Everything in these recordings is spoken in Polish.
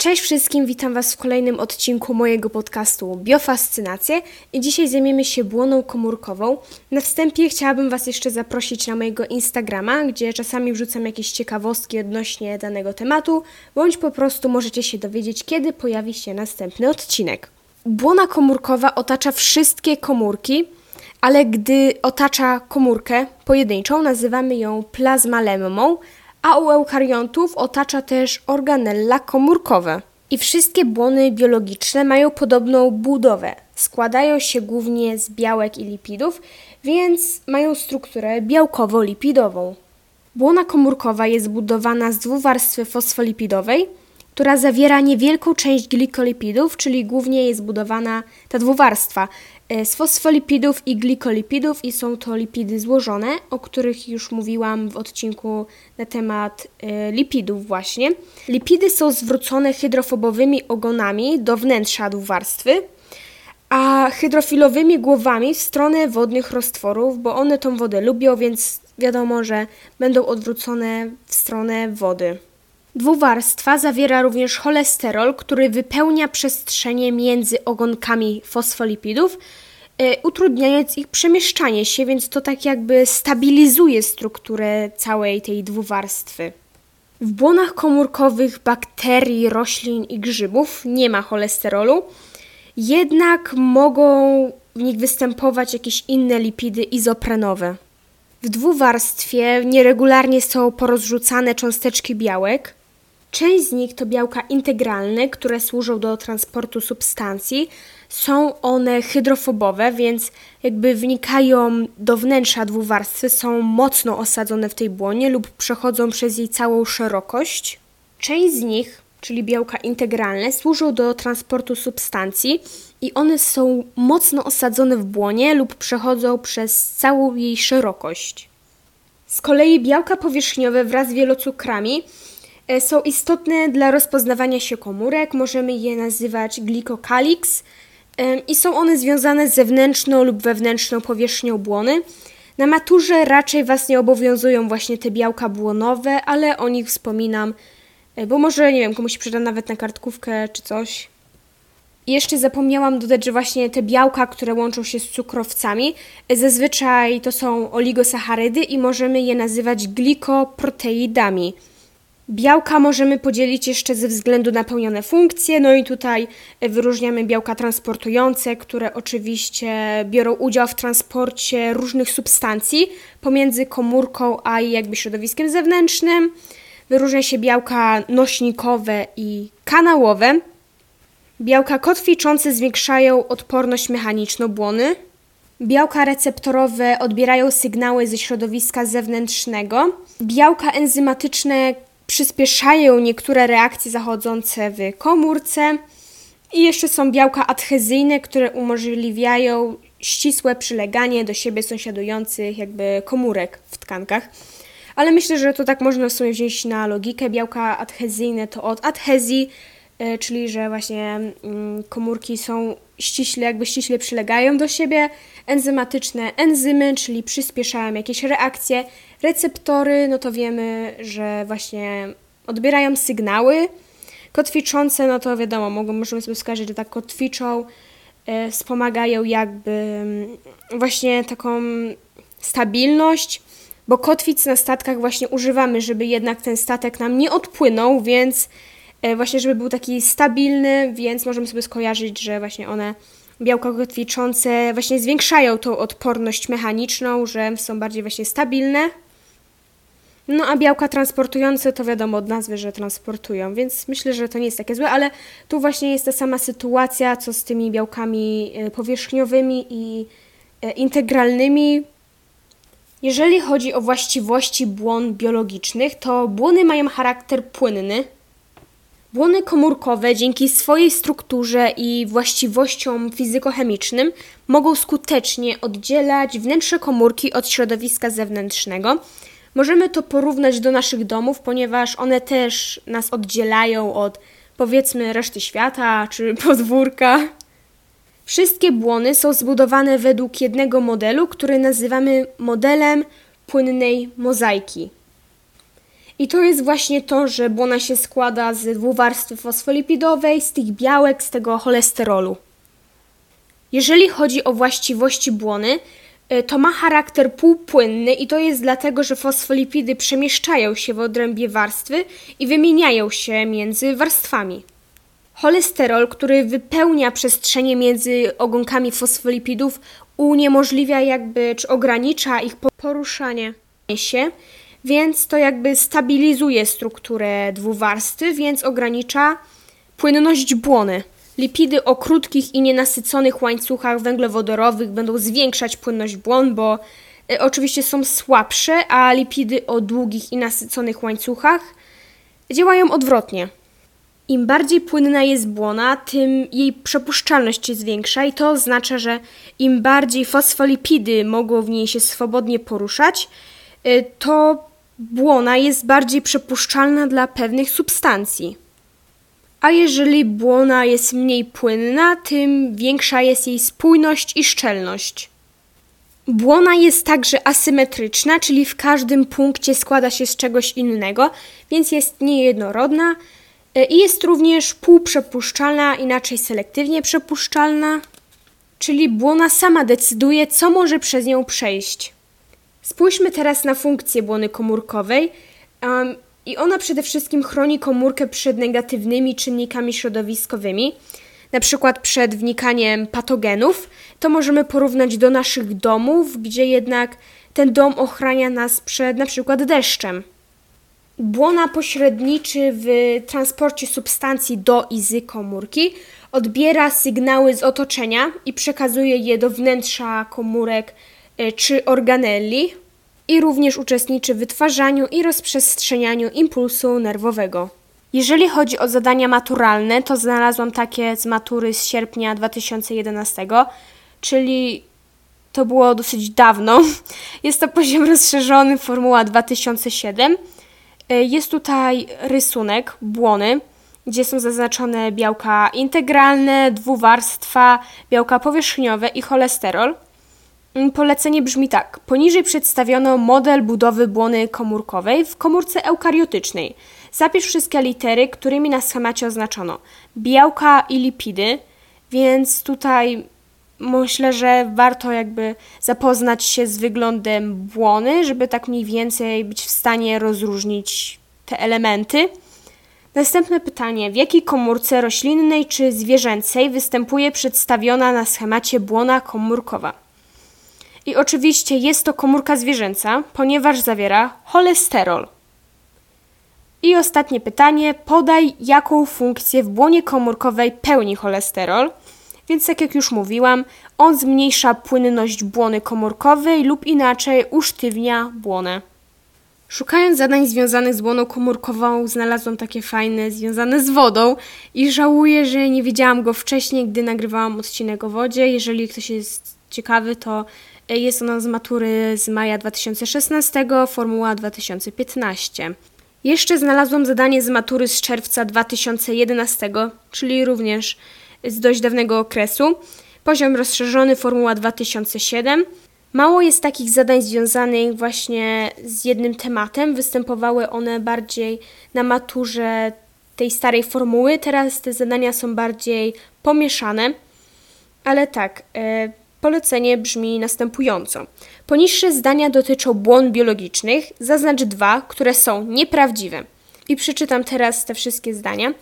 Cześć wszystkim, witam Was w kolejnym odcinku mojego podcastu Biofascynacje i dzisiaj zajmiemy się błoną komórkową. Na wstępie chciałabym Was jeszcze zaprosić na mojego Instagrama, gdzie czasami wrzucam jakieś ciekawostki odnośnie danego tematu, bądź po prostu możecie się dowiedzieć, kiedy pojawi się następny odcinek. Błona komórkowa otacza wszystkie komórki, ale gdy otacza komórkę pojedynczą, nazywamy ją plazmalemmą, a u eukariontów otacza też organella komórkowe. I wszystkie błony biologiczne mają podobną budowę. Składają się głównie z białek i lipidów, więc mają strukturę białkowo-lipidową. Błona komórkowa jest zbudowana z dwuwarstwy fosfolipidowej, która zawiera niewielką część glikolipidów, czyli głównie jest zbudowana ta dwuwarstwa E, z fosfolipidów i glikolipidów i są to lipidy złożone, o których już mówiłam w odcinku na temat e, lipidów właśnie. Lipidy są zwrócone hydrofobowymi ogonami do wnętrza dwuwarstwy, a hydrofilowymi głowami w stronę wodnych roztworów, bo one tą wodę lubią, więc wiadomo, że będą odwrócone w stronę wody. Dwuwarstwa zawiera również cholesterol, który wypełnia przestrzenie między ogonkami fosfolipidów, e, utrudniając ich przemieszczanie się, więc to tak jakby stabilizuje strukturę całej tej dwuwarstwy. W błonach komórkowych bakterii, roślin i grzybów nie ma cholesterolu, jednak mogą w nich występować jakieś inne lipidy izoprenowe. W dwuwarstwie nieregularnie są porozrzucane cząsteczki białek, Część z nich to białka integralne, które służą do transportu substancji. Są one hydrofobowe, więc jakby wnikają do wnętrza dwuwarstwy, są mocno osadzone w tej błonie lub przechodzą przez jej całą szerokość. Część z nich, czyli białka integralne, służą do transportu substancji i one są mocno osadzone w błonie lub przechodzą przez całą jej szerokość. Z kolei białka powierzchniowe wraz z wielocukrami są istotne dla rozpoznawania się komórek. Możemy je nazywać glikokalix i są one związane z zewnętrzną lub wewnętrzną powierzchnią błony. Na maturze raczej Was nie obowiązują właśnie te białka błonowe, ale o nich wspominam, e, bo może, nie wiem, komuś przyda nawet na kartkówkę czy coś. I jeszcze zapomniałam dodać, że właśnie te białka, które łączą się z cukrowcami, e, zazwyczaj to są oligosacharydy i możemy je nazywać glikoproteidami. Białka możemy podzielić jeszcze ze względu na pełnione funkcje, no i tutaj wyróżniamy białka transportujące, które oczywiście biorą udział w transporcie różnych substancji pomiędzy komórką a jakby środowiskiem zewnętrznym. Wyróżnia się białka nośnikowe i kanałowe. Białka kotwiczące zwiększają odporność mechaniczną błony. Białka receptorowe odbierają sygnały ze środowiska zewnętrznego. Białka enzymatyczne przyspieszają niektóre reakcje zachodzące w komórce i jeszcze są białka adhezyjne, które umożliwiają ścisłe przyleganie do siebie sąsiadujących jakby komórek w tkankach. Ale myślę, że to tak można w sumie wziąć na logikę. Białka adhezyjne to od adhezji, czyli że właśnie mm, komórki są ściśle, jakby ściśle przylegają do siebie. Enzymatyczne enzymy, czyli przyspieszają jakieś reakcje. Receptory, no to wiemy, że właśnie odbierają sygnały. Kotwiczące, no to wiadomo, mogą, możemy sobie wskazać, że tak kotwiczą, e, wspomagają jakby mm, właśnie taką stabilność, bo kotwic na statkach właśnie używamy, żeby jednak ten statek nam nie odpłynął, więc e, właśnie żeby był taki stabilny, więc możemy sobie skojarzyć, że właśnie one białka kotwiczące właśnie zwiększają tą odporność mechaniczną, że są bardziej właśnie stabilne. No a białka transportujące to wiadomo od nazwy, że transportują, więc myślę, że to nie jest takie złe, ale tu właśnie jest ta sama sytuacja, co z tymi białkami e, powierzchniowymi i e, integralnymi. Jeżeli chodzi o właściwości błon biologicznych, to błony mają charakter płynny. Błony komórkowe dzięki swojej strukturze i właściwościom fizykochemicznym mogą skutecznie oddzielać wnętrze komórki od środowiska zewnętrznego Możemy to porównać do naszych domów, ponieważ one też nas oddzielają od powiedzmy reszty świata czy podwórka. Wszystkie błony są zbudowane według jednego modelu, który nazywamy modelem płynnej mozaiki. I to jest właśnie to, że błona się składa z dwuwarstwy fosfolipidowej, z tych białek, z tego cholesterolu. Jeżeli chodzi o właściwości błony, y, to ma charakter półpłynny i to jest dlatego, że fosfolipidy przemieszczają się w odrębie warstwy i wymieniają się między warstwami. Cholesterol, który wypełnia przestrzenie między ogonkami fosfolipidów, uniemożliwia jakby, czy ogranicza ich poruszanie się, więc to jakby stabilizuje strukturę dwuwarstwy, więc ogranicza płynność błony. Lipidy o krótkich i nienasyconych łańcuchach węglowodorowych będą zwiększać płynność błon, bo y, oczywiście są słabsze, a lipidy o długich i nasyconych łańcuchach działają odwrotnie. Im bardziej płynna jest błona, tym jej przepuszczalność jest większa i to oznacza, że im bardziej fosfolipidy mogą w niej się swobodnie poruszać, y, to błona jest bardziej przepuszczalna dla pewnych substancji. A jeżeli błona jest mniej płynna, tym większa jest jej spójność i szczelność. Błona jest także asymetryczna, czyli w każdym punkcie składa się z czegoś innego, więc jest niejednorodna e, i jest również półprzepuszczalna, inaczej selektywnie przepuszczalna, czyli błona sama decyduje, co może przez nią przejść. Spójrzmy teraz na funkcję błony komórkowej. Um, I ona przede wszystkim chroni komórkę przed negatywnymi czynnikami środowiskowymi, na przykład przed wnikaniem patogenów. To możemy porównać do naszych domów, gdzie jednak ten dom ochrania nas przed na przykład deszczem. Błona pośredniczy w transporcie substancji do i z komórki, odbiera sygnały z otoczenia i przekazuje je do wnętrza komórek czy organelli i również uczestniczy w wytwarzaniu i rozprzestrzenianiu impulsu nerwowego. Jeżeli chodzi o zadania maturalne, to znalazłam takie z matury z sierpnia 2011, czyli to było dosyć dawno. Jest to poziom rozszerzony, formuła 2007. E, jest tutaj rysunek błony, gdzie są zaznaczone białka integralne, dwuwarstwa, białka powierzchniowe i cholesterol. Mm, polecenie brzmi tak. Poniżej przedstawiono model budowy błony komórkowej w komórce eukariotycznej. Zapisz wszystkie litery, którymi na schemacie oznaczono białka i lipidy, więc tutaj myślę, że warto jakby zapoznać się z wyglądem błony, żeby tak mniej więcej być w stanie rozróżnić te elementy. Następne pytanie. W jakiej komórce roślinnej czy zwierzęcej występuje przedstawiona na schemacie błona komórkowa? I oczywiście jest to komórka zwierzęca, ponieważ zawiera cholesterol. I ostatnie pytanie. Podaj, jaką funkcję w błonie komórkowej pełni cholesterol. Więc tak jak już mówiłam, on zmniejsza płynność błony komórkowej lub inaczej usztywnia błonę. Szukając zadań związanych z błoną komórkową, znalazłam takie fajne związane z wodą i żałuję, że nie widziałam go wcześniej, gdy nagrywałam odcinek o wodzie. Jeżeli ktoś jest ciekawy, to jest ona z matury z maja 2016, formuła 2015. Jeszcze znalazłam zadanie z matury z czerwca 2011, czyli również z dość dawnego okresu. Poziom rozszerzony, formuła 2007. Mało jest takich zadań związanych właśnie z jednym tematem. Występowały one bardziej na maturze tej starej formuły. Teraz te zadania są bardziej pomieszane. Ale tak, e, Polecenie brzmi następująco. Poniższe zdania dotyczą błąd biologicznych, zaznacz dwa, które są nieprawdziwe. I przeczytam teraz te wszystkie zdania.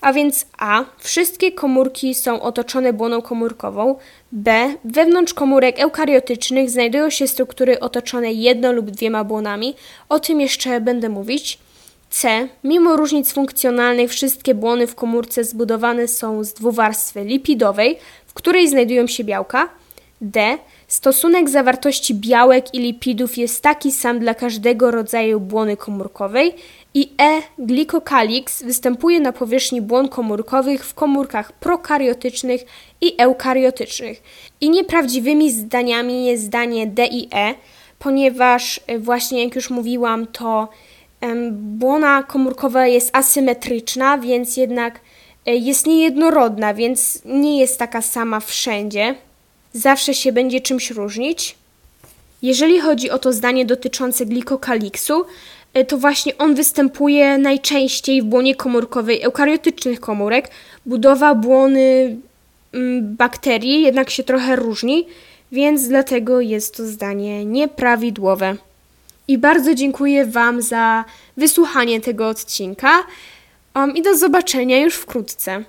A więc A. Wszystkie komórki są otoczone błoną komórkową. B. Wewnątrz komórek eukariotycznych znajdują się struktury otoczone jedną lub dwiema błonami. O tym jeszcze będę mówić. C. Mimo różnic funkcjonalnych, wszystkie błony w komórce zbudowane są z dwuwarstwy lipidowej, w której znajdują się białka. D. Stosunek zawartości białek i lipidów jest taki sam dla każdego rodzaju błony komórkowej i E. Glikokaliks występuje na powierzchni błon komórkowych w komórkach prokariotycznych i eukariotycznych. I nieprawdziwymi zdaniami jest zdanie D i E, ponieważ e, właśnie jak już mówiłam, to błona komórkowa jest asymetryczna, więc jednak e, jest niejednorodna, więc nie jest taka sama wszędzie zawsze się będzie czymś różnić. Jeżeli chodzi o to zdanie dotyczące glikokaliksu, e, to właśnie on występuje najczęściej w błonie komórkowej eukariotycznych komórek. Budowa błony mm, bakterii jednak się trochę różni, więc dlatego jest to zdanie nieprawidłowe. I bardzo dziękuję Wam za wysłuchanie tego odcinka um, i do zobaczenia już wkrótce.